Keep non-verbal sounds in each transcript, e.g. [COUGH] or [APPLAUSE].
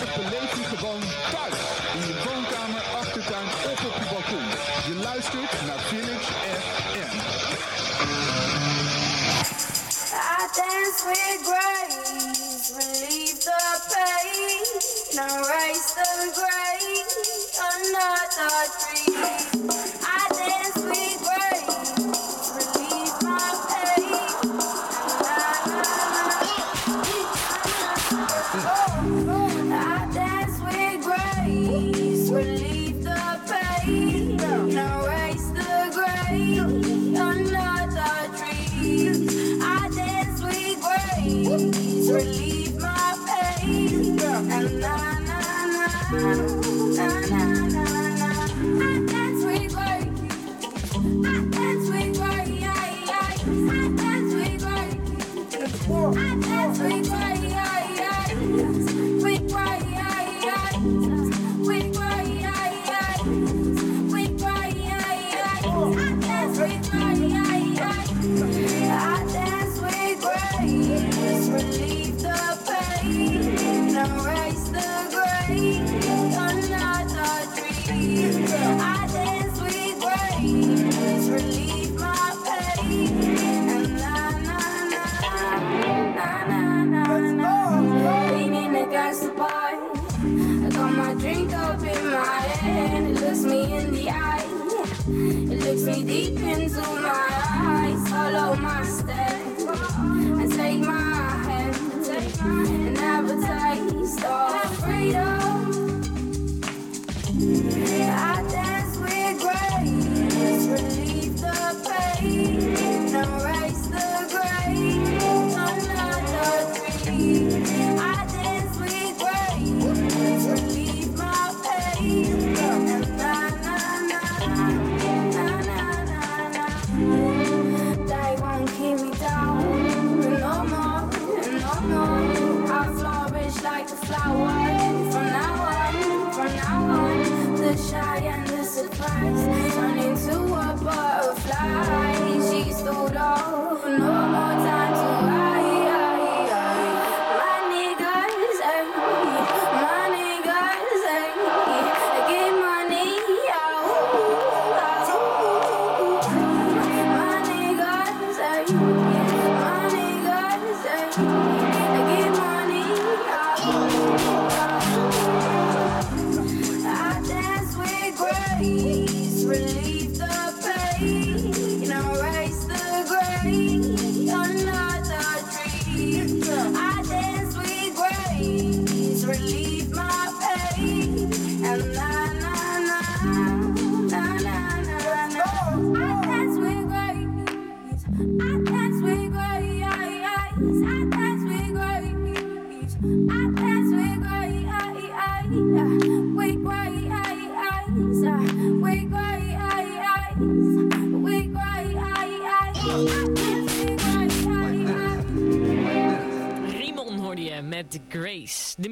het beleef je gewoon thuis. In je woonkamer, achtertuin of op je balkon. Je luistert naar Village FM. I dance with grace, relieve the pain, erase the gray, another dream.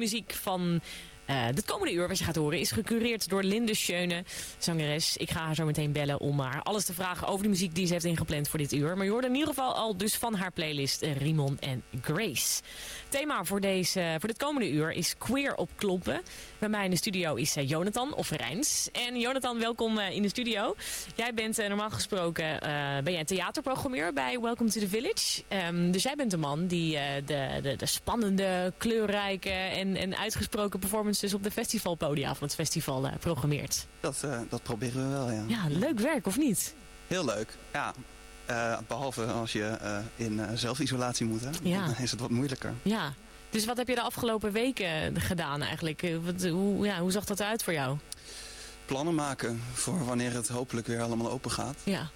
Muziek van het komende uur, wat je gaat horen, is gecureerd door Linde Schöne, zangeres. Ik ga haar zo meteen bellen om haar alles te vragen over de muziek die ze heeft ingepland voor dit uur. Maar je hoorde in ieder geval al dus van haar playlist eh, Rimon en Grace. Thema voor, deze, voor dit komende uur is queer op klompen. Bij mij in de studio is eh, Jonathan of Rijns. En Jonathan, welkom eh, in de studio. Jij bent eh, normaal gesproken eh, ben jij theaterprogrammeur bij Welcome to the Village. Ehm, dus jij bent de man die eh, de, de, de spannende, kleurrijke en, en uitgesproken performances op de festivalpodia van het festival eh, programmeert. Dat, eh, dat proberen we wel, ja. Ja, leuk werk of niet? Heel leuk, ja. Eh, behalve als je in zelfisolatie moet, hè. Ja. Dan is het wat moeilijker. Ja. Dus wat heb je de afgelopen weken gedaan eigenlijk? Wat, hoe, ja, hoe zag dat eruit voor jou? Plannen maken voor wanneer het hopelijk weer allemaal open gaat. Ja.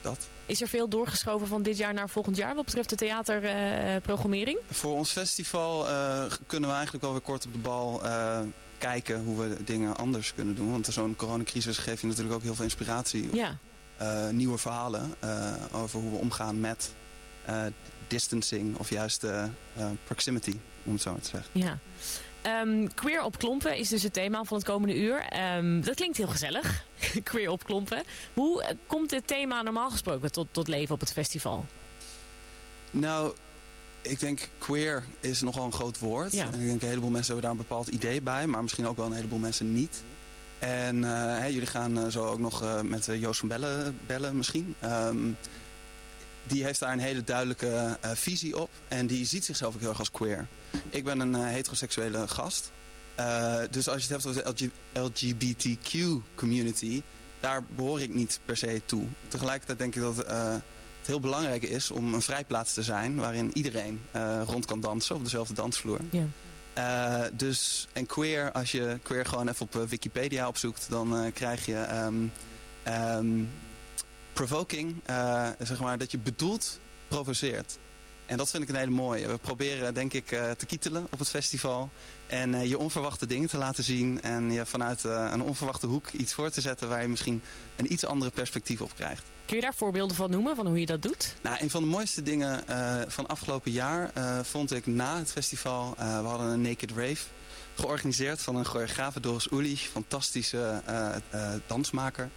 Dat. Is er veel doorgeschoven van dit jaar naar volgend jaar wat betreft de theaterprogrammering? Voor ons festival eh, kunnen we eigenlijk wel weer kort op de bal eh, kijken hoe we dingen anders kunnen doen. Want zo'n coronacrisis geeft je natuurlijk ook heel veel inspiratie. ja. eh, nieuwe verhalen eh, over hoe we omgaan met eh, distancing of juist eh, eh, proximity, om het zo maar te zeggen. ja. Ehm, queer op klompen is dus het thema van het komende uur. Ehm, dat klinkt heel gezellig, [LAUGHS] queer op klompen. Hoe eh, komt dit thema normaal gesproken tot, tot leven op het festival? Nou, ik denk queer is nogal een groot woord. Ja. En ik denk een heleboel mensen hebben daar een bepaald idee bij, maar misschien ook wel een heleboel mensen niet. En eh, jullie gaan eh, zo ook nog met Joost van Bellen bellen misschien. Ehm, die heeft daar een hele duidelijke eh, visie op en die ziet zichzelf ook heel erg als queer. Ik ben een eh, heteroseksuele gast. Eh, dus als je het hebt over de LGBTQ community, daar behoor ik niet per se toe. Tegelijkertijd denk ik dat het heel belangrijk is om een vrijplaats te zijn waarin iedereen rond kan dansen op dezelfde dansvloer. Dus, en queer, als je queer gewoon even op Wikipedia opzoekt, dan krijg je ehm, ehm, provoking, eh, zeg maar, dat je bedoeld provoceert. En dat vind ik een hele mooie. We proberen, denk ik, eh, te kietelen op het festival. En eh, je onverwachte dingen te laten zien. En je vanuit een onverwachte hoek iets voor te zetten waar je misschien een iets andere perspectief op krijgt. Kun je daar voorbeelden van noemen, van hoe je dat doet? Nou, een van de mooiste dingen van afgelopen jaar vond ik na het festival. we hadden een Naked Rave georganiseerd van een choreografe Doris Ulich, fantastische dansmaker.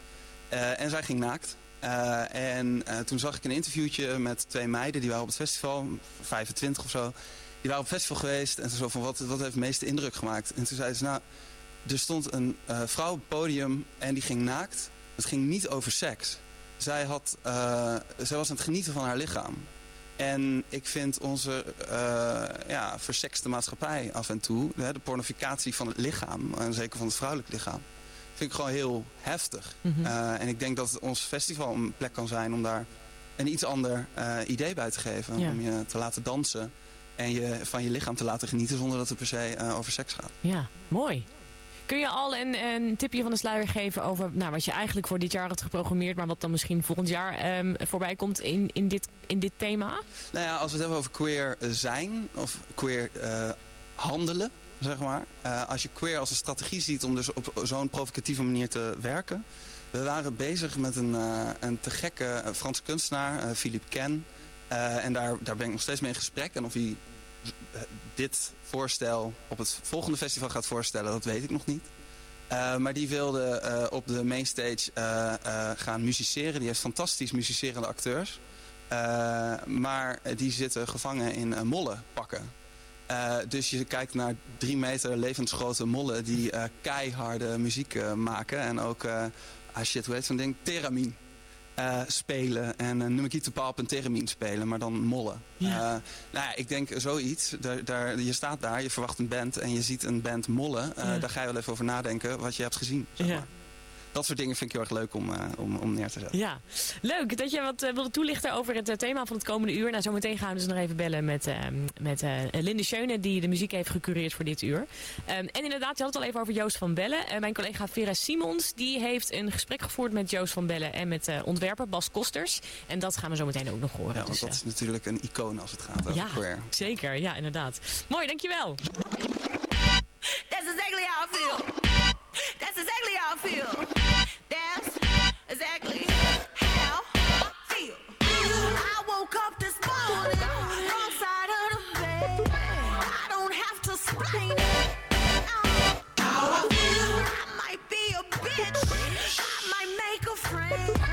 En zij ging naakt. Eh, en eh, toen zag ik een interviewtje met twee meiden, die waren op het festival, 25 of zo. Die waren op het festival geweest en toen zo van, wat, wat heeft meeste indruk gemaakt? En toen zeiden ze, nou, er stond een eh, vrouw op het podium en die ging naakt. Het ging niet over seks. Zij, had, zij was aan het genieten van haar lichaam. En ik vind onze ja, versekste maatschappij af en toe, de pornificatie van het lichaam, en zeker van het vrouwelijk lichaam, vind ik gewoon heel heftig. Mhm. Eh, en ik denk dat ons festival een plek kan zijn om daar een iets ander eh, idee bij te geven. Ja. Om je te laten dansen en je van je lichaam te laten genieten zonder dat het per se eh, over seks gaat. Ja, mooi. Kun je al een, een tipje van de sluier geven over nou, wat je eigenlijk voor dit jaar had geprogrammeerd, maar wat dan misschien volgend jaar ehm, voorbij komt in, in, dit, in dit thema? Nou ja, als we het hebben over queer zijn of queer handelen, zeg maar. Eh, als je queer als een strategie ziet om dus op zo'n provocatieve manier te werken. We waren bezig met een, eh, een te gekke eh, Franse kunstenaar, Philippe Ken. En daar, daar ben ik nog steeds mee in gesprek. En of hij dit voorstel op het volgende festival gaat voorstellen, dat weet ik nog niet. Maar die wilde op de mainstage eh, gaan musiceren. Die heeft fantastisch musicerende acteurs. Maar die zitten gevangen in uh, mollenpakken. Uh, dus je kijkt naar drie meter levensgrote mollen die uh, keiharde muziek uh, maken. En ook, ah shit, hoe heet zo'n ding? Theramin. spelen en uh, Paal op een theramin spelen, maar dan mollen. Ja. nou ja, ik denk zoiets. Daar, daar, je staat daar, je verwacht een band en je ziet een band mollen. Ja. Daar ga je wel even over nadenken wat je hebt gezien. Zeg maar. ja dat soort dingen vind ik heel erg leuk om, uh, om, om neer te zetten. Ja, leuk dat je wat uh, wilde toelichten over het uh, thema van het komende uur. Nou, zometeen gaan we dus nog even bellen met, met Linde Schöne, die de muziek heeft gecureerd voor dit uur. Um, en inderdaad, je had het al even over Joost van Bellen. mijn collega Vera Simons, die heeft een gesprek gevoerd met Joost van Bellen en met ontwerper Bas Kosters. En dat gaan we zo meteen ook nog horen. Ja, want dus, dat is natuurlijk een icoon als het gaat over ja, queer. zeker. Ja, inderdaad. Mooi, dankjewel. That's exactly how I feel. That's exactly how I feel. That's exactly how I feel. I woke up this morning, wrong side of the bed. I don't have to explain it. How I feel. I might be a bitch. I might make a friend.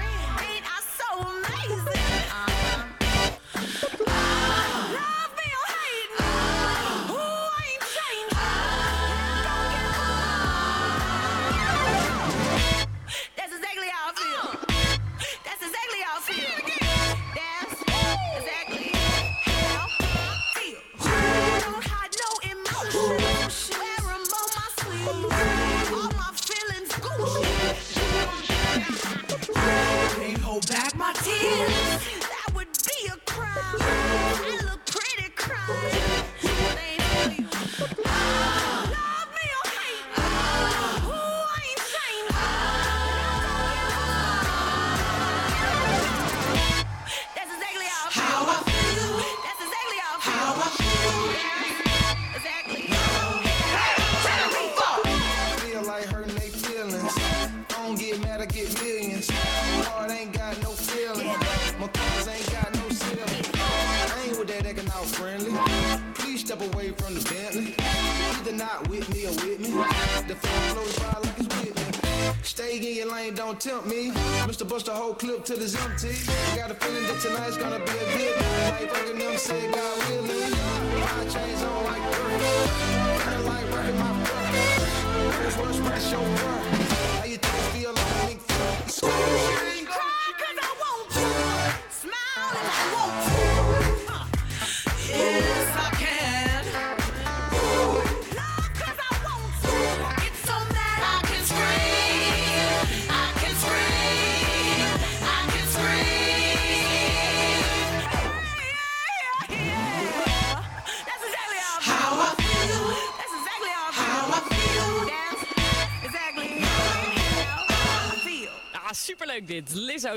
Clip till it's empty. Got a feeling that tonight's gonna be a good night. Like fucking them said, God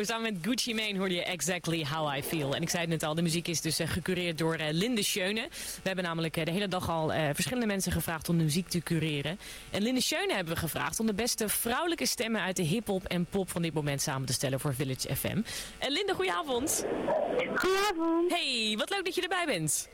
samen met Gucci Mane hoorde je Exactly How I Feel. En ik zei het net al, de muziek is dus eh, gecureerd door eh, Linde Schöne. We hebben namelijk eh, de hele dag al verschillende mensen gevraagd om de muziek te cureren. En Linde Schöne hebben we gevraagd om de beste vrouwelijke stemmen uit de hip-hop en pop van dit moment samen te stellen voor Village FM. En Linde, goedenavond. Goedenavond. Hey, wat leuk dat je erbij bent.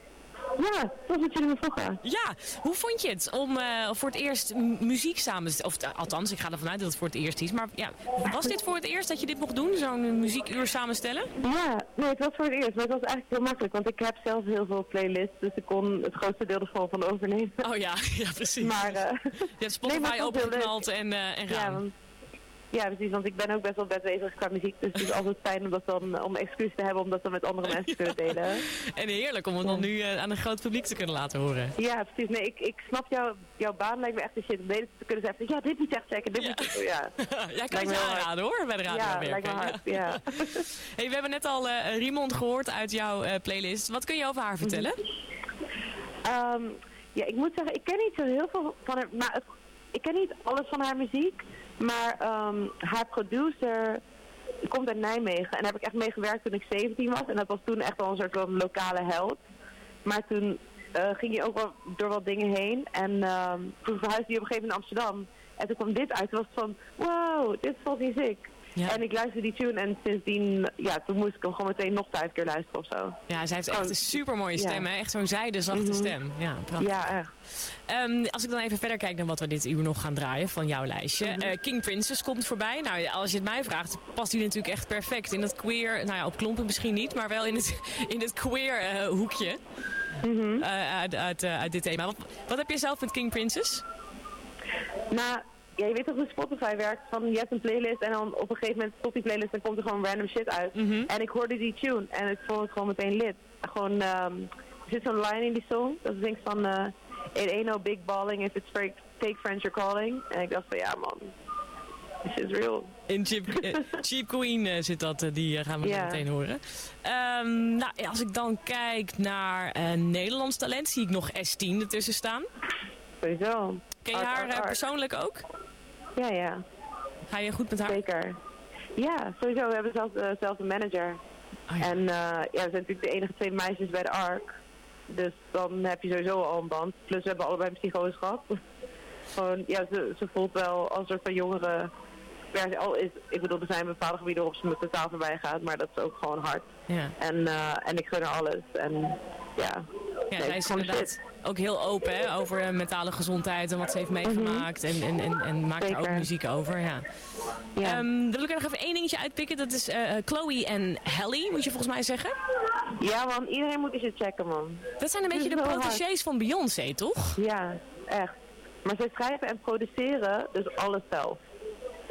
Ja, dat wat jullie me vroegen. Ja, hoe vond je het om eh, voor het eerst muziek samen te Of eh, althans, ik ga ervan uit dat het voor het eerst is. Maar ja, was dit voor het eerst dat je dit mocht doen? Zo'n muziekuur samenstellen? Ja, nee, het was voor het eerst, maar het was eigenlijk heel makkelijk, want ik heb zelf heel veel playlists, dus ik kon het grootste deel ervan van overnemen. Oh ja, [LAUGHS] ja precies. Maar, eh, je hebt [LAUGHS] Nee, Spotify was opengeknald en, en ja, gaan. want, ja, precies, want ik ben ook best wel bezig qua muziek, dus het is altijd fijn om dat dan, om excuus te hebben om dat dan met andere [LAUGHS] mensen te kunnen delen. En heerlijk om het dan nu eh, aan een groot publiek te kunnen laten horen. Ja, precies. Nee, ik, ik snap jou, jouw baan lijkt me echt een shit om te kunnen zeggen, ja, dit moet je echt checken, dit Ja. moet je, ja. [LAUGHS] Jij kan hard. aanraden hoor, bij de radio Ja, lijkt me hard, ja. [LAUGHS] Hey, we hebben net al eh Riemond gehoord uit jouw eh, playlist. Wat kun je over haar vertellen? Ehm, ja, ik moet zeggen, ik ken niet zo heel veel van haar, maar ik ken niet alles van haar muziek, maar ehm, haar producer komt uit Nijmegen en daar heb ik echt mee gewerkt toen ik 17 was en dat was toen echt wel een soort van lokale held. Maar toen eh, ging hij ook wel door wat dingen heen en ehm, toen verhuisde hij op een gegeven moment naar Amsterdam en toen kwam dit uit en was het van, wow, dit is fucking sick. Ja. En ik luisterde die tune en sindsdien, ja, toen moest ik hem gewoon meteen nog vijf keer luisteren of zo. Ja, zij heeft echt een super mooie ja. stem. Hè? Echt zo'n zijdezachte Mhm. stem. Ja, prachtig. Ja, echt. Ehm, als ik dan even verder kijk naar wat we dit uur nog gaan draaien van jouw lijstje. Mhm. Eh, King Princess komt voorbij. Nou, als je het mij vraagt, past die natuurlijk echt perfect in dat queer... Nou ja, op klompen misschien niet, maar wel in het, [LAUGHS] in het queer eh, hoekje. Mhm. eh, uit, uit, uit dit thema. Wat, wat heb je zelf met King Princess? Nou, ja, je weet toch hoe Spotify werkt? Van je hebt een playlist en dan op een gegeven moment stopt die playlist en komt er gewoon random shit uit. Mhm. En ik hoorde die tune en ik vond het gewoon meteen lid. Gewoon, ehm, er zit zo'n line in die song. Dat is denk ik van, eh it ain't no big balling if it's fake, fake friends you're calling. En ik dacht van, ja man, this is real. In Cheap, eh, Cheap Queen eh, zit dat, die gaan we zo meteen horen. Ehm, nou, als ik dan kijk naar Nederlands talent, zie ik nog S10 ertussen staan. Sowieso. Ken je Art, haar art, art. persoonlijk ook? Ja, ja, Ga je goed met haar? zeker. Ja, sowieso. We hebben zelfs, eh, zelfs een manager. Oh ja. En eh, ja, we zijn natuurlijk de enige twee meisjes bij de ARK. Dus dan heb je sowieso al een band. Plus we hebben allebei een psychose gehad. [LAUGHS] Gewoon, ja, ze, ze voelt wel als een soort van jongere. Al is, ik bedoel, er zijn bepaalde gebieden waarop ze me totaal voorbij gaat. Maar dat is ook gewoon hard. Ja, En, eh, en ik gun haar alles. En ja, ja zij is inderdaad ook heel open hè, over eh, mentale gezondheid en wat ze heeft meegemaakt. En, en, en, en maakt er ook Mhm. Muziek over. Ja. ja. Ehm, dan wil ik er nog even één dingetje uitpikken. Dat is eh, eh, Chloe en Halle, moet je volgens mij zeggen. ja man, iedereen moet eens checken man. Dat zijn een beetje de protégés van Beyoncé, toch? Ja, echt. Maar zij schrijven en produceren dus alles zelf.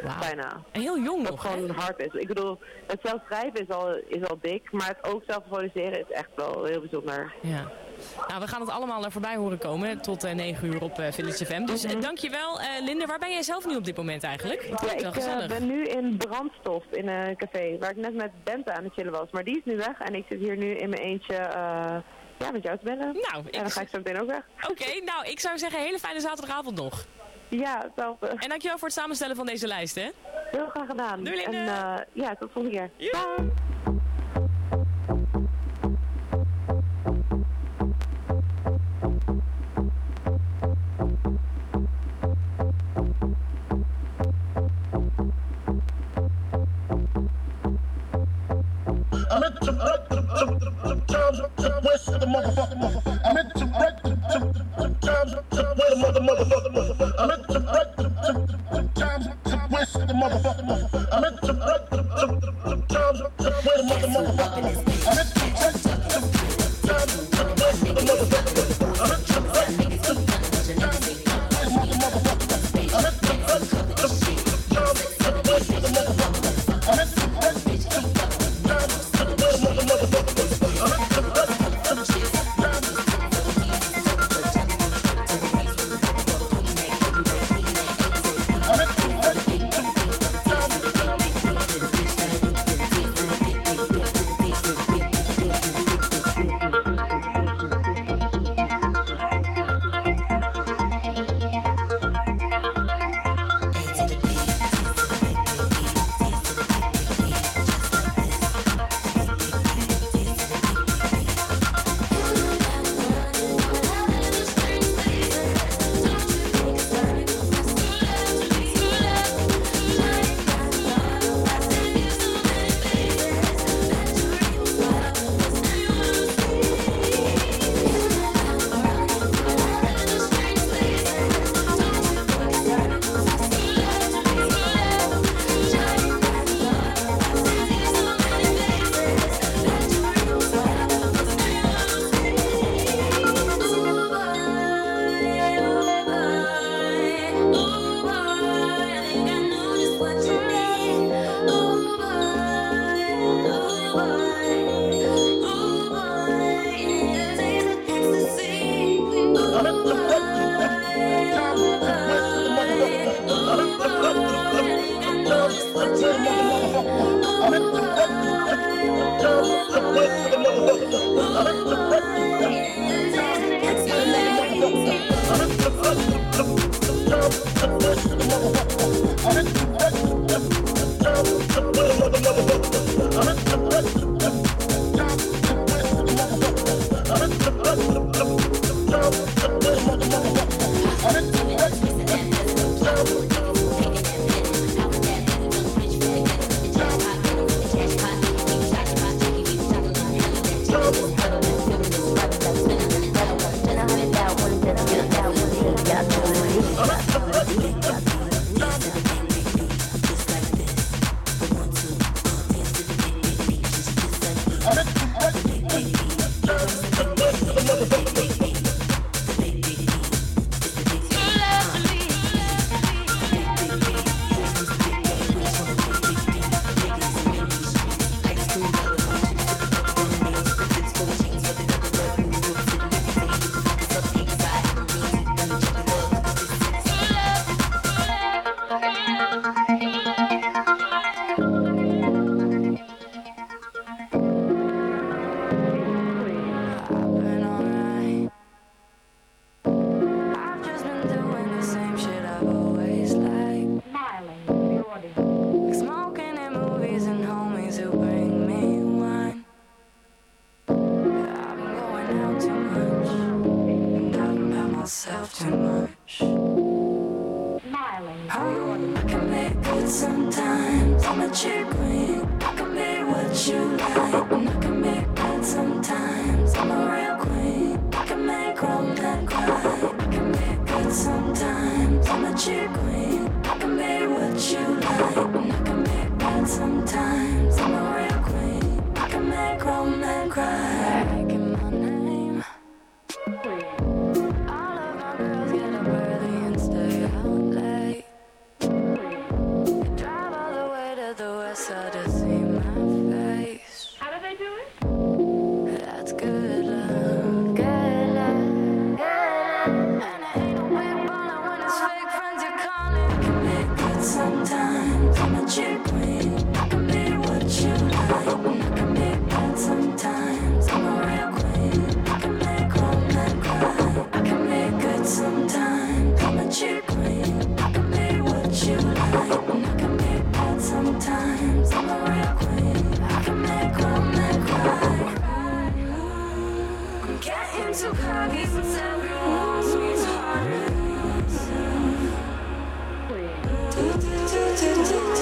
Wauw. Bijna. En heel jong Dat nog, hè? gewoon hard is. Ik bedoel, het zelf schrijven is al, is al dik, maar het ook zelf produceren is echt wel heel bijzonder. Ja. Nou, we gaan het allemaal er voorbij horen komen tot eh 9 uur op eh Village FM. Dus eh, dankjewel. Eh Linde, waar ben jij zelf nu op dit moment eigenlijk? Ja, wel ik eh, gezellig. ben nu in Brandstof in een café, waar ik net met Bente aan het chillen was. Maar die is nu weg en ik zit hier nu in mijn eentje eh, ja, met jou te bellen. Nou, ik- En dan ga ik zo meteen ook weg. Oké, [LAUGHS] nou, ik zou zeggen, hele fijne zaterdagavond nog. Ja, hetzelfde. En dankjewel voor het samenstellen van deze lijst, hè? Heel graag gedaan. Doei, Linde. En eh, ja, tot volgende keer. Bye. do, do, do.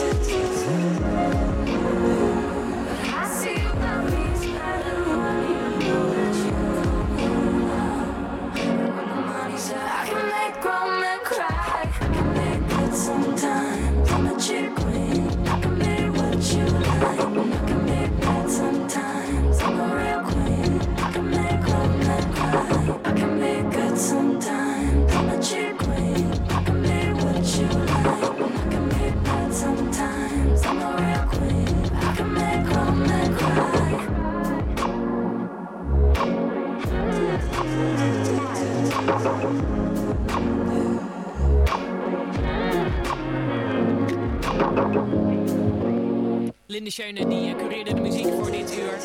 Linde Schöne die eh, cureerde de muziek voor dit uur.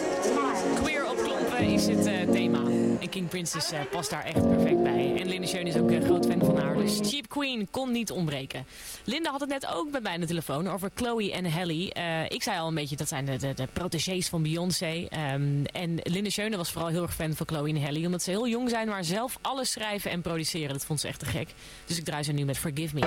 Queer op klompen is het eh, thema. En King Princess eh, past daar echt perfect bij. En Linde Schöne is ook een groot fan van haar. Dus Cheap Queen kon niet ontbreken. Linda had het net ook bij mij aan de telefoon over Chloe en Halle. ik zei al een beetje, dat zijn de, de, de protégés van Beyoncé. Um, en Linde Schöne was vooral heel erg fan van Chloe en Halle. Omdat ze heel jong zijn, maar zelf alles schrijven en produceren. Dat vond ze echt te gek. Dus ik draai ze nu met Forgive Me.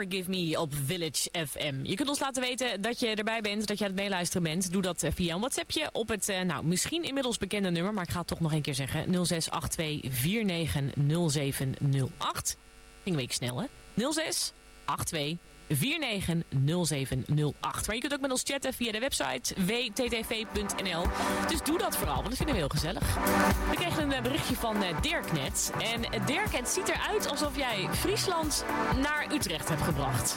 Forgive Me op Village FM. Je kunt ons laten weten dat je erbij bent, dat je aan het meeluisteren bent. Doe dat eh, via een WhatsAppje op het, eh, nou, misschien inmiddels bekende nummer, maar ik ga het toch nog een keer zeggen. 0682490708. Ging een week snel, hè? 0682 490708. Maar je kunt ook met ons chatten via de website wttv.nl. Dus doe dat vooral, want dat vinden we heel gezellig. We kregen een eh, berichtje van eh, Dirk net. En eh, Dirk, het ziet eruit alsof jij Friesland naar Utrecht hebt gebracht.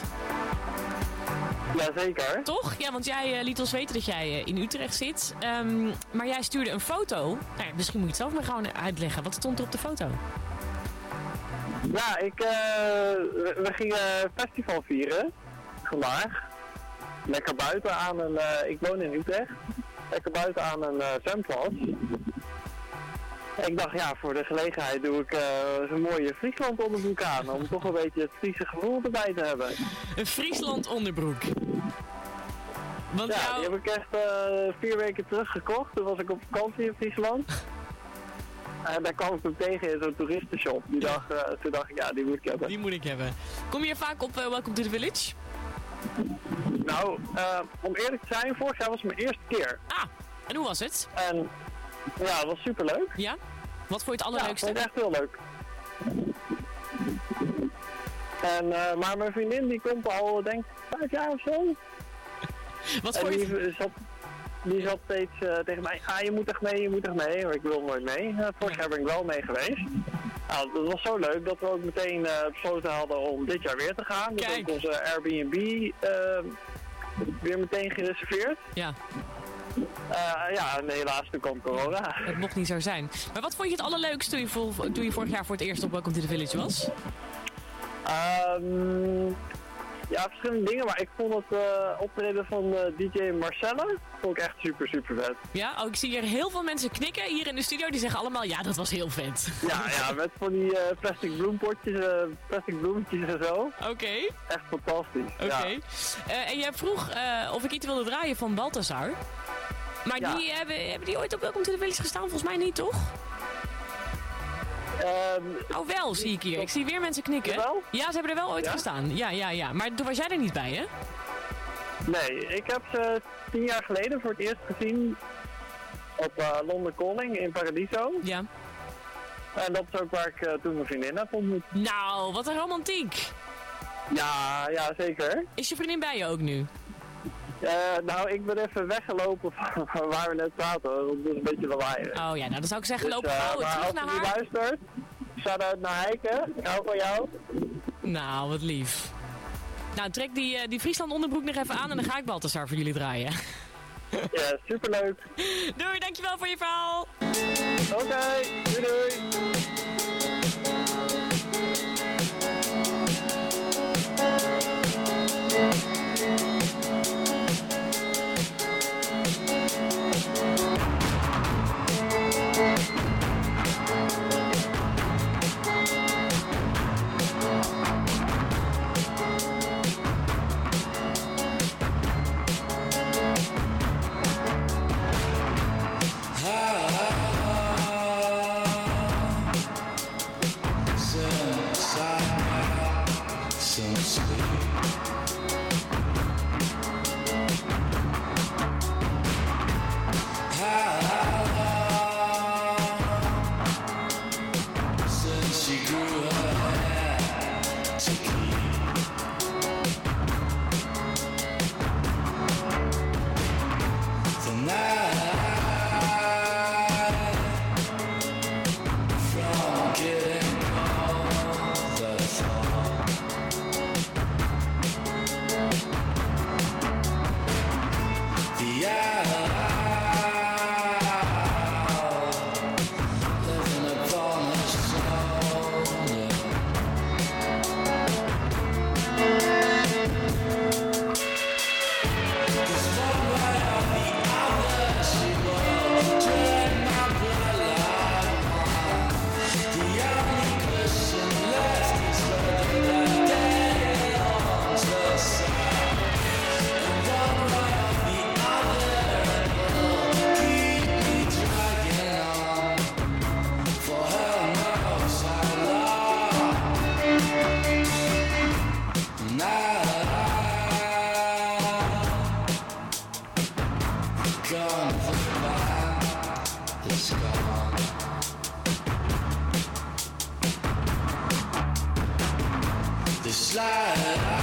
Jazeker. Toch? Ja, want jij liet ons weten dat jij in Utrecht zit. Ehm, maar jij stuurde een foto. Nou, misschien moet je het zelf maar gewoon uitleggen. Wat stond er op de foto? Ja, ik, eh, we, we gingen festival vieren vandaag. Lekker buiten aan een, eh, ik woon in Utrecht. Lekker buiten aan een eh, zwembad. Ik dacht, ja, voor de gelegenheid doe ik eh, zo'n mooie Friesland onderbroek aan. Om toch een beetje het Friese gevoel erbij te hebben. Een Friesland onderbroek. Want Ja, jou- die heb ik echt vier weken terug gekocht. Toen was ik op vakantie in Friesland. En daar kwam ik hem tegen in zo'n toeristenshop. Die dag, eh, toen dacht ik, ja, die moet ik hebben. Die moet ik hebben. Kom je hier vaak op eh, Welcome to the Village? Nou, eh, om eerlijk te zijn, vorig jaar was het mijn eerste keer. Ah, en hoe was het? En ja, het was superleuk. Ja? Wat vond je het Ja, ik allerleukste? vond het echt heel leuk. En, maar mijn vriendin die komt al, denk ik, vijf jaar of zo. [LAUGHS] Wat En vond je die het- zat, die zat steeds eh, tegen mij, ah je moet echt mee, je moet echt mee. Maar ik wil nooit mee. Eh, vorig jaar ben ik wel mee geweest. Nou, dat was zo leuk dat we ook meteen eh, besloten hadden om dit jaar weer te gaan. Dus Kijk. ook onze Airbnb eh, weer meteen gereserveerd. Ja, Eh, ja, en helaas, toen kwam corona. het mocht niet zo zijn. Maar wat vond je het allerleukste toen je, vol- toen je vorig jaar voor het eerst op Welcome to the Village was? Ehm, ja, verschillende dingen, maar ik vond het eh, optreden van eh, DJ Marcelle vond ik echt super, super vet. Ja, oh, ik zie hier heel veel mensen knikken hier in de studio. Die zeggen allemaal, ja, dat was heel vet. Ja, ja, [LAUGHS] met van die eh, plastic bloempotjes, plastic bloemetjes en zo. Oké, Echt fantastisch. oké. Ja. En jij vroeg of ik iets wilde draaien van Balthazar. Maar Ja. die hebben, hebben die ooit op Welcome to the Village gestaan? Volgens mij niet, toch? Ehm, Oh, wel, zie ik hier. Ik zie weer mensen knikken. Ja, ze hebben er wel ooit Ja? gestaan. Ja, ja, ja. Maar toen was jij er niet bij, hè? nee, ik heb ze tien jaar geleden voor het eerst gezien op London Calling in Paradiso. Ja. En dat is ook waar ik eh, toen mijn vriendin heb ontmoet. Nou, wat een romantiek. Ja, ja, zeker. Is je vriendin bij je ook nu? Eh, nou, ik ben even weggelopen van waar we net praten. Dat is een beetje lawaai. Oh ja, nou dan zou ik zeggen, Lopen loop eh, gauw terug naar haar. Als je luistert, shout-out naar heiken. Nou van jou. Nou, wat lief. Nou, trek die, eh, die Friesland onderbroek nog even aan en dan ga ik Baltasar voor jullie draaien. Ja, superleuk. [LAUGHS] Doei, dankjewel voor je verhaal. Oké, doei doei. gone, gone. This.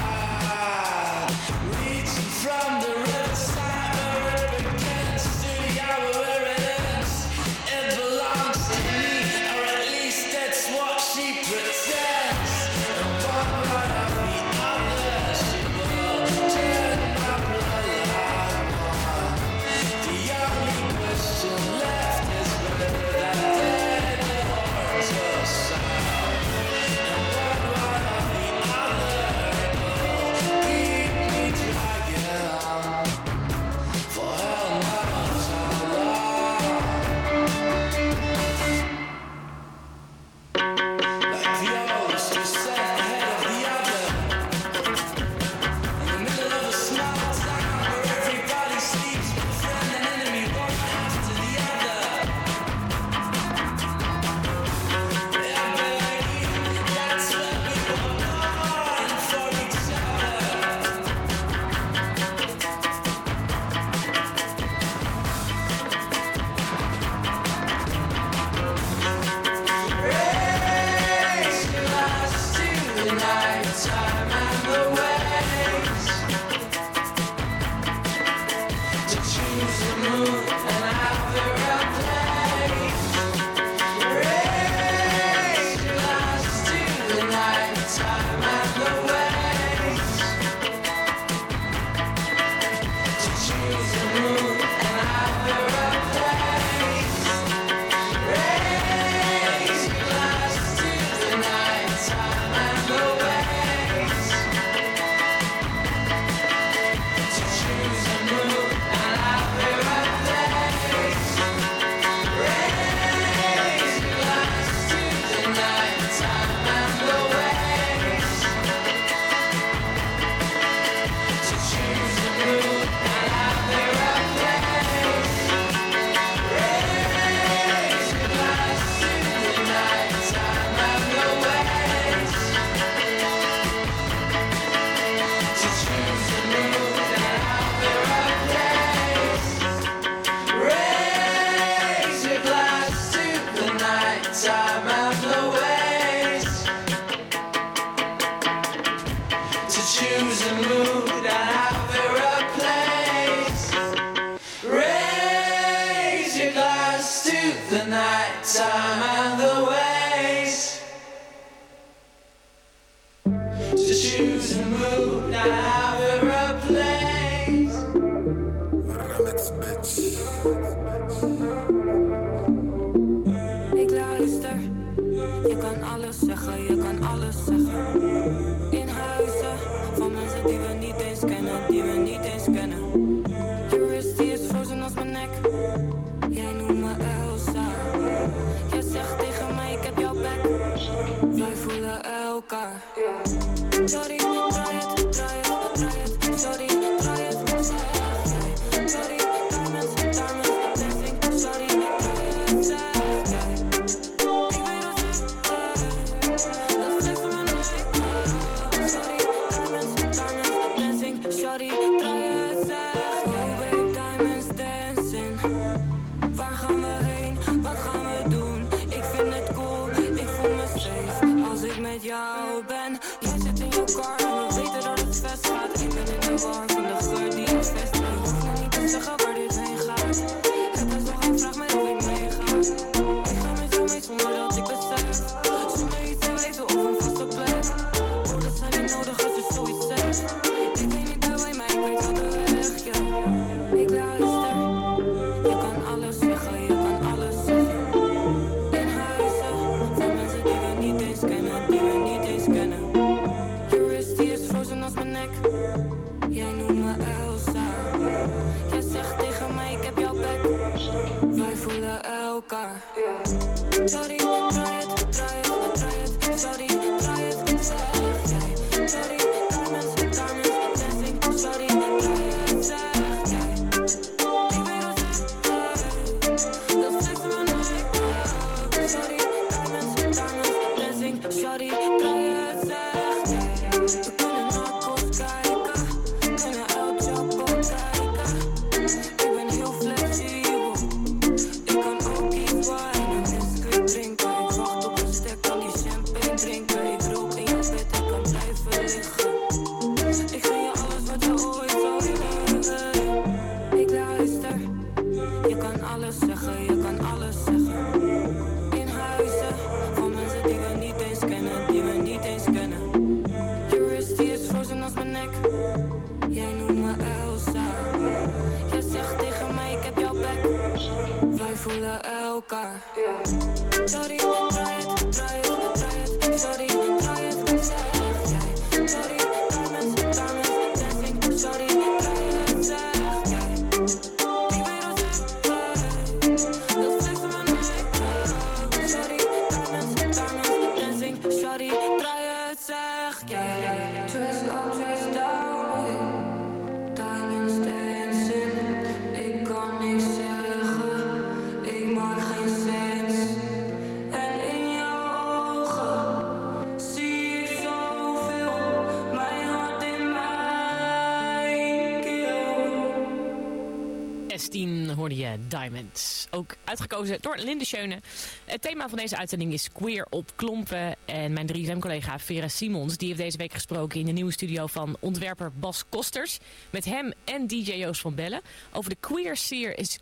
Ook uitgekozen door Linde Schöne. Het thema van deze uitzending is queer op klompen. En mijn 3FM-collega Vera Simons die heeft deze week gesproken in de nieuwe studio van ontwerper Bas Kosters. Met hem en DJ Joost van Bellen over de queer,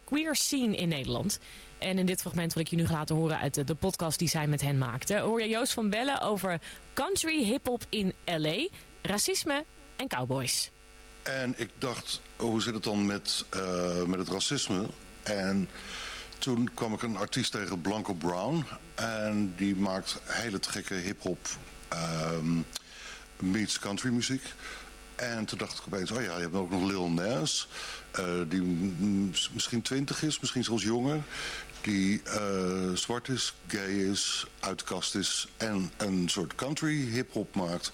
queer scene in Nederland. En in dit fragment wat ik je nu laten horen uit de, de podcast die zij met hen maakte... hoor je Joost van Bellen over country hip-hop in L.A., racisme en cowboys. En ik dacht, oh, hoe zit het dan met, eh, met het racisme? En toen kwam ik een artiest tegen, Blanco Brown. En die maakt hele gekke hip-hop ehm, meets country muziek. En toen dacht ik opeens, oh ja, je hebt ook nog Lil Nas. eh, die misschien twintig is, misschien zelfs jonger. Die eh, zwart is, gay is, uit de kast is en een soort country hip-hop maakt.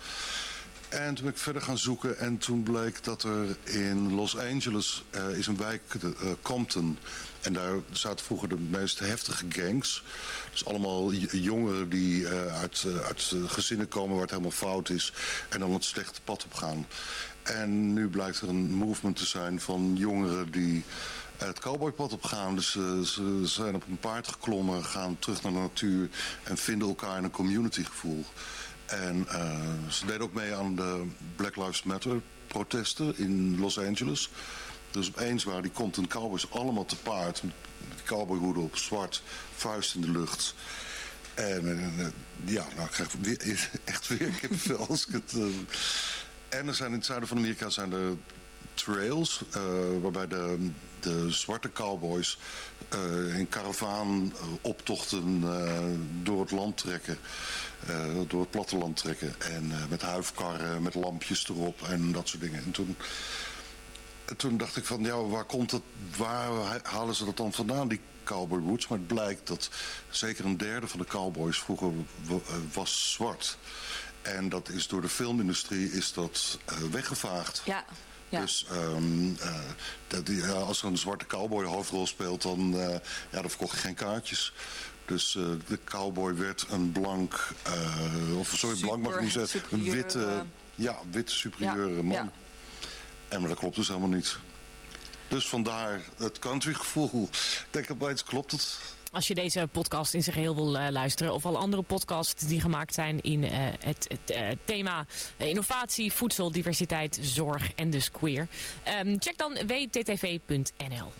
En toen ben ik verder gaan zoeken en toen bleek dat er in Los Angeles eh, is een wijk, eh, Compton. En daar zaten vroeger de meest heftige gangs. Dus allemaal jongeren die eh, uit, uit gezinnen komen waar het helemaal fout is. En dan het slechte pad op gaan. En nu blijkt er een movement te zijn van jongeren die het cowboypad op gaan. Dus ze zijn op een paard geklommen, gaan terug naar de natuur en vinden elkaar in een communitygevoel. En eh, ze deden ook mee aan de Black Lives Matter protesten in Los Angeles. Dus opeens waren die Compton Cowboys allemaal te paard. Met cowboyhoeden op, zwart, vuist in de lucht. En eh, ja, nou ik krijg weer, [LAUGHS] echt weer kippenvel als ik het... eh, en er zijn in het zuiden van Amerika zijn er trails... eh, waarbij de, de zwarte cowboys eh, in karavaan eh, eh, door het land trekken. eh, door het platteland trekken. En eh, met huifkarren, met lampjes erop en dat soort dingen. En toen, toen dacht ik van, ja, waar komt het, waar halen ze dat dan vandaan, die cowboy roots? Maar het blijkt dat zeker een derde van de cowboys vroeger eh, was zwart. En dat is door de filmindustrie is dat eh, weggevaagd. Ja. Ja. Dus ehm, eh, dat, ja, als er een zwarte cowboy hoofdrol speelt, dan, eh, ja, dan verkocht je geen kaartjes. Dus eh, de cowboy werd een blank, eh, of sorry, blank mag ik niet zeggen, een witte, eh, ja, witte superieure ja, man. ja. En maar dat klopt dus helemaal niet. Dus vandaar het country gevoel. Ik denk opeens klopt het. Als je deze podcast in zijn geheel wil eh, luisteren of alle andere podcasts die gemaakt zijn in eh, het, het eh, thema innovatie, voedsel, diversiteit, zorg en dus queer. Ehm, check dan wttv.nl.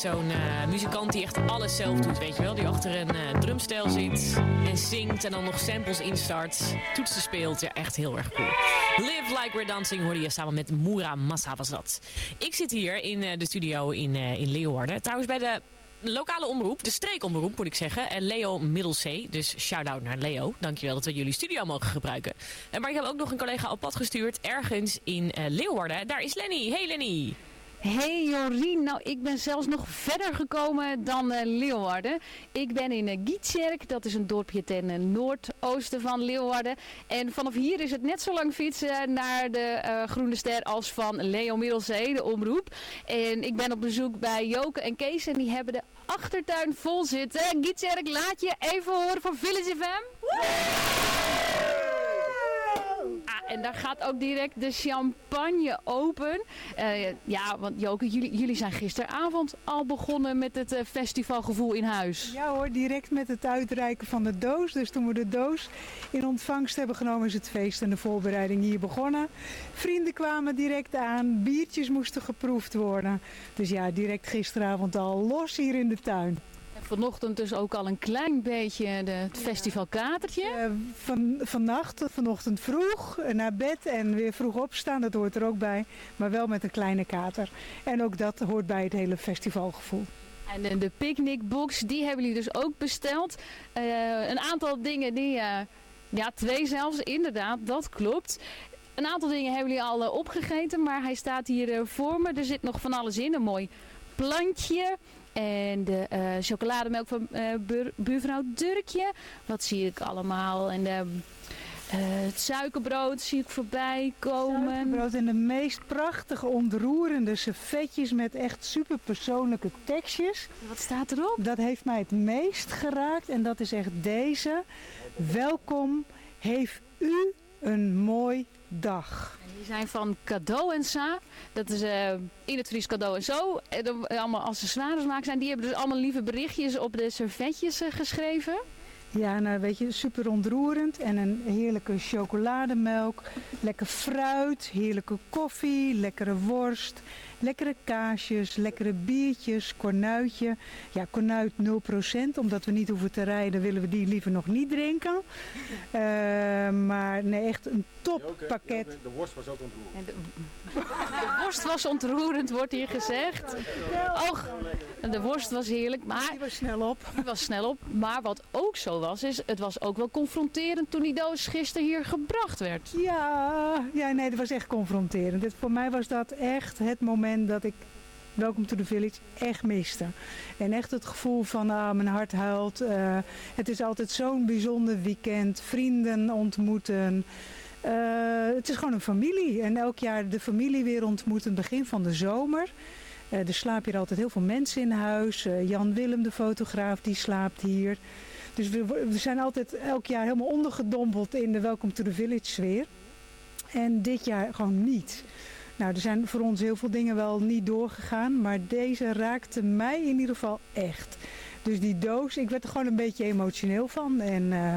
zo'n eh, muzikant die echt alles zelf doet, weet je wel. Die achter een eh, drumstel zit en zingt en dan nog samples instart. Toetsen speelt, ja, echt heel erg cool. Live Like We're Dancing hoorde je samen met Moera Massa was dat. Ik zit hier in eh, de studio in, in Leeuwarden. Trouwens bij de lokale omroep, de streekomroep moet ik zeggen. En Leo Middelzee, dus shout-out naar Leo. Dankjewel dat we jullie studio mogen gebruiken. En maar ik heb ook nog een collega op pad gestuurd, ergens in Leeuwarden. Daar is Lenny. Hey Lenny. Hey Jorien, nou ik ben zelfs nog verder gekomen dan eh, Leeuwarden. Ik ben in uh, dat is een dorpje ten eh, noordoosten van Leeuwarden. En vanaf hier is het net zo lang fietsen naar de Groene Ster als van Leo Middelzee, de omroep. En ik ben op bezoek bij Joke en Kees en die hebben de achtertuin vol zitten. Gietjerk, laat je even horen van Village FM. En daar gaat ook direct de champagne open. Eh, ja, want Joke, jullie, jullie zijn gisteravond al begonnen met het eh, festivalgevoel in huis. Ja hoor, direct met het uitreiken van de doos. Dus toen we de doos in ontvangst hebben genomen is het feest en de voorbereiding hier begonnen. Vrienden kwamen direct aan, biertjes moesten geproefd worden. Dus ja, direct gisteravond al los hier in de tuin. En vanochtend dus ook al een klein beetje het festivalkatertje. Eh, van, vannacht, vanochtend vroeg eh, naar bed en weer vroeg opstaan, dat hoort er ook bij. Maar wel met een kleine kater. En ook dat hoort bij het hele festivalgevoel. En de, de picknickbox, die hebben jullie dus ook besteld. Eh, een aantal dingen die, eh, ja twee zelfs, inderdaad, dat klopt. Een aantal dingen hebben jullie al eh, opgegeten, maar hij staat hier eh, voor me. Er zit nog van alles in, een mooi plantje. En de eh, chocolademelk van eh, buur- buurvrouw Durkje. Wat zie ik allemaal? En de, eh, het suikerbrood zie ik voorbij komen. Suikerbrood en de meest prachtige, ontroerende servetjes met echt super persoonlijke tekstjes. Wat staat erop? Dat heeft mij het meest geraakt en dat is echt deze. Welkom, heeft u een mooi dag. Die zijn van Cadeau en Sa. Dat is eh, in het Fries Cadeau en Zo. En allemaal accessoires maken zijn. Die hebben dus allemaal lieve berichtjes op de servetjes eh, geschreven. Ja, nou weet je, super ontroerend. En een heerlijke chocolademelk, lekker fruit, heerlijke koffie, lekkere worst, lekkere kaasjes, lekkere biertjes, kornuitje. Ja, kornuit 0%, omdat we niet hoeven te rijden willen we die liever nog niet drinken. Eh, maar nee, echt een toppakket. De worst was ook ontroerend. [LAUGHS] De worst was ontroerend, wordt hier gezegd. Och, de worst was heerlijk, maar... Die was snel op. Die was snel op. Maar wat ook zo was, is het was ook wel confronterend toen die doos gisteren hier gebracht werd. Ja, ja, nee, dat was echt confronterend. Dit, voor mij was dat echt het moment dat ik Welcome to the Village echt miste. En echt het gevoel van ah, mijn hart huilt. Eh, het is altijd zo'n bijzonder weekend. Vrienden ontmoeten. Eh, het is gewoon een familie. En elk jaar de familie weer ontmoeten. Begin van de zomer. Eh, er slapen hier altijd heel veel mensen in huis. Jan Willem, de fotograaf, die slaapt hier. Dus we, we zijn altijd elk jaar helemaal ondergedompeld in de Welcome to the Village sfeer. En dit jaar gewoon niet. Nou, er zijn voor ons heel veel dingen wel niet doorgegaan, maar deze raakte mij in ieder geval echt. Dus die doos, ik werd er gewoon een beetje emotioneel van. En, eh,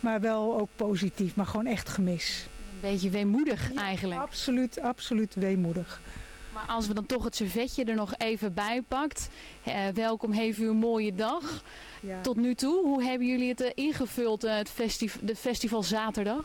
maar wel ook positief, maar gewoon echt gemis. Een beetje weemoedig eigenlijk. Absoluut, absoluut weemoedig. Maar als we dan toch het servetje er nog even bij pakt. eh, welkom, heeft u een mooie dag. Ja. Tot nu toe, hoe hebben jullie het eh, ingevuld, eh, het de festival zaterdag?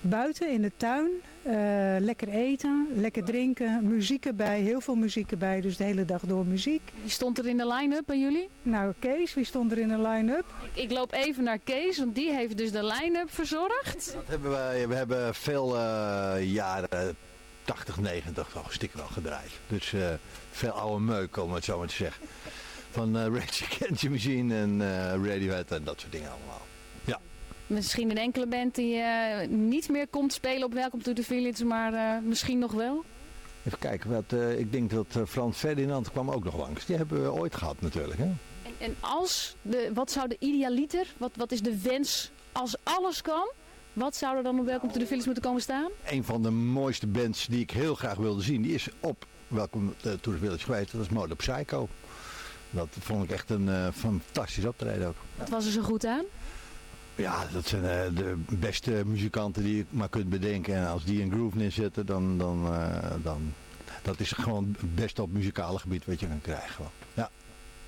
Buiten in de tuin, eh, lekker eten, lekker drinken, muziek erbij, heel veel muziek erbij, dus de hele dag door muziek. Wie stond er in de line-up bij jullie? Nou, Kees, wie stond er in de line-up? Ik, ik loop even naar Kees, want die heeft dus de line-up verzorgd. Dat hebben wij, we hebben veel eh, jaren 80, 90 toch stiekem al gedraaid. Dus eh, veel oude meuk, om het zo maar te zeggen. Van eh Rage Against the Machine en eh, Radiohead en dat soort dingen allemaal. Misschien een enkele band die eh, niet meer komt spelen op Welcome to the Village, maar eh, misschien nog wel. Even kijken, wat, eh, ik denk dat Frans Ferdinand kwam ook nog langs. Die hebben we ooit gehad natuurlijk. Hè? En, en als, de, wat zou de idealiter, wat, wat is de wens als alles kan? Wat zou er dan op Welcome to the Village moeten komen staan? Een van de mooiste bands die ik heel graag wilde zien, die is op Welcome to the Village geweest. Dat is Mode Psycho. Dat vond ik echt een eh, fantastisch optreden ook. Wat was er zo goed aan? Ja, dat zijn eh, de beste muzikanten die je maar kunt bedenken. En als die een groove neerzetten, dan, dan, uh, dan dat is gewoon het beste op muzikale gebied wat je kan krijgen. Gewoon. Ja.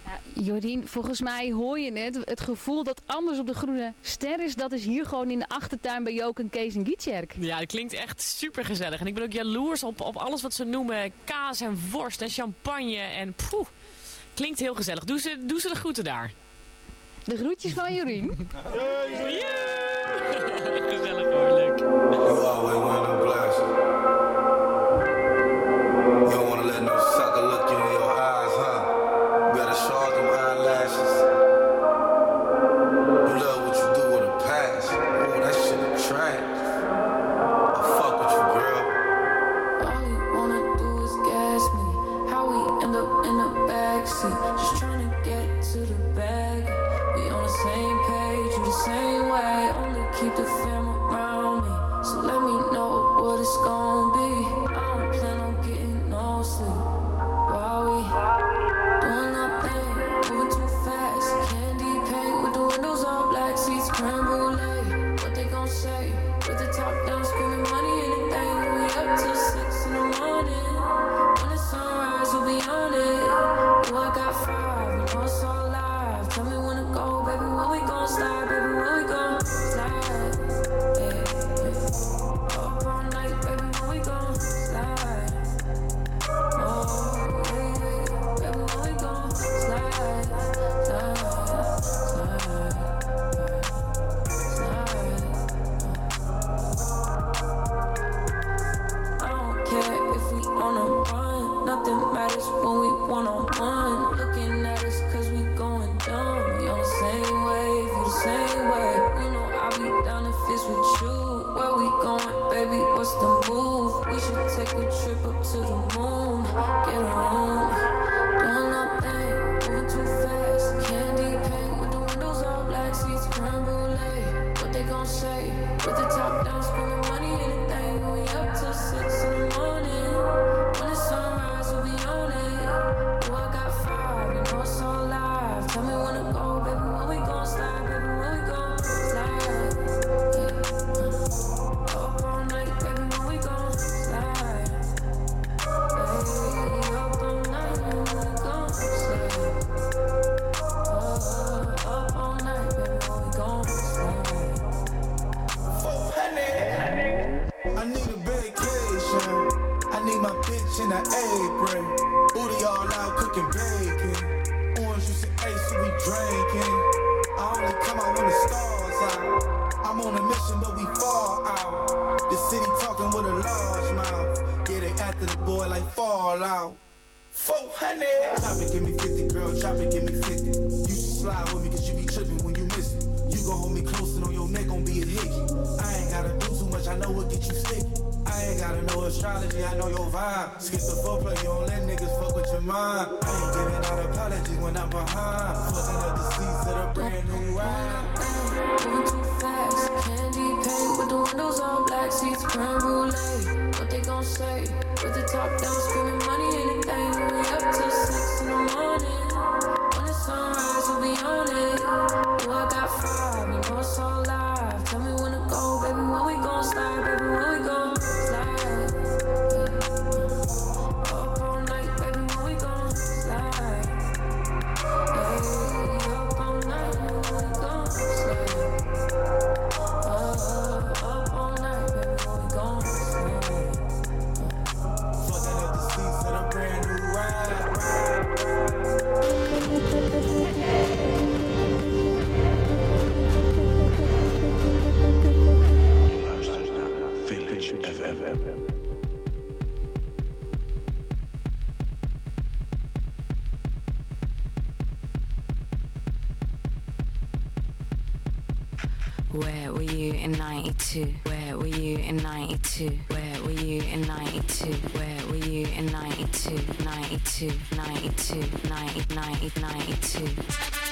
ja. Jorien, volgens mij hoor je net Het gevoel dat anders op de groene ster is, dat is hier gewoon in de achtertuin bij Joke en Kees en Gietjerk. Ja, dat klinkt echt super gezellig. En ik ben ook jaloers op, op alles wat ze noemen kaas en worst en champagne en poeh. Klinkt heel gezellig. Doe ze, doe ze de groeten daar. De groetjes van Jorien. Gezellig hoor, leuk. when we wanna. What they gon' say? With the top down, screaming money, anything. We we'll up till six in the morning. When the sunrise, we'll be on it. Oh, I got five, you know it's all in 92? Where were you in 92? Where were you in 92? Where were you in 92? 92, 92, 90, 90, 92.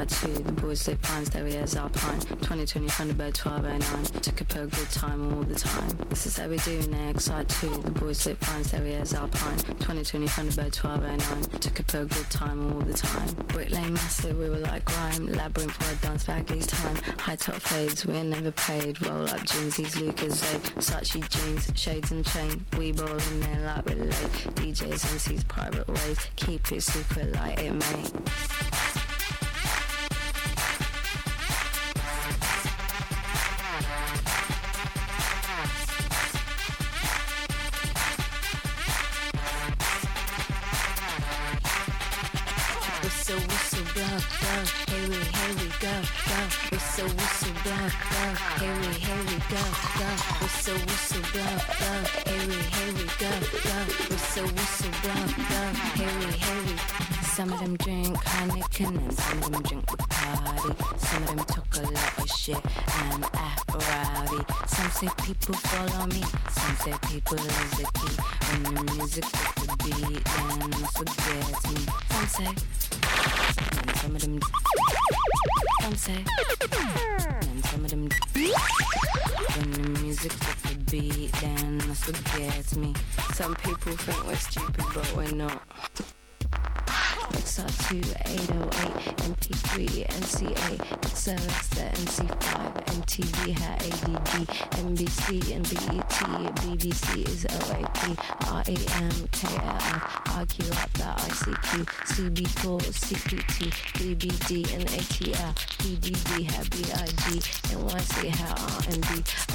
Side two, the boys slip fine, our alpine. 2020 Thunderbird 1209. Took it for a good time all the time. This is how we do next. Side two, the boys slip fine, our alpine. 2020 Thunderbird 1209. Took it for a good time all the time. Brick Lane massive, we were like grime. Labyrinth word dance each time. High top fades, we're never paid. Roll up jeans, these Lucas Zaid. Sachi jeans, shades and chain. We ball in there like relate. DJs, MCs, private ways. Keep it secret like it may. Blow. Here we, here we go, go. Whistle, whistle, blow, blow. Here we, here we go, go. Whistle, whistle, blow, blow. Here we, here we. Some of them drink Heineken and some of them drink Bacardi. Some of them talk a lot of shit and act rowdy. Some say people follow me, some say people is the key. When the music with the beat, then forget me. Some say and some of them some and some of them when the music with the beat then that's what gets me some people think we're stupid but we're not XR2 808 MP3 NCA XLX NC5 MTV ADD NBC and BET BBC is OAP RAM KLF RQ the ICQ CB4 CPT BBD and ATL PDD BIG NYC R&B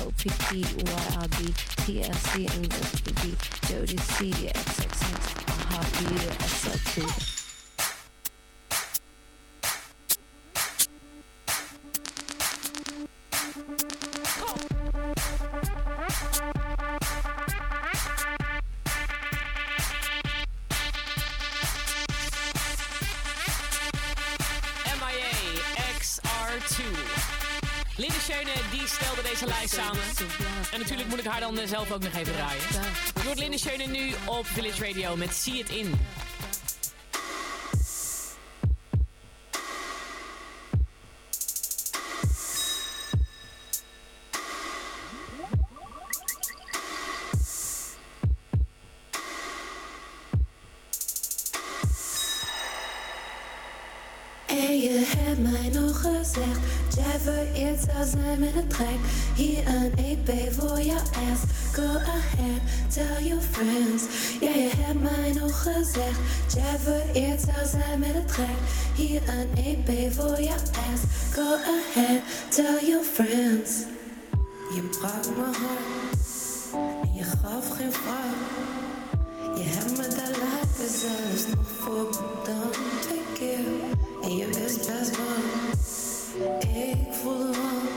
OPP YRB TLC and WB Jody C XXX Heartbeat XR2 haar dan zelf ook nog even draaien. Het wordt Linde Schöne nu op Village Radio met See It In. Gezegd, jij vereerd zou zijn met een track. Hier een EP voor jouw ass. Go ahead, tell your friends. Je brak mijn hart, en je gaf geen vraag. Je hebt me daar laten zelfs nog voor dan twee keer. En je wist best wel, ik voelde wat.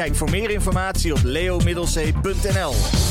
Kijk voor meer informatie op leomiddelzee.nl.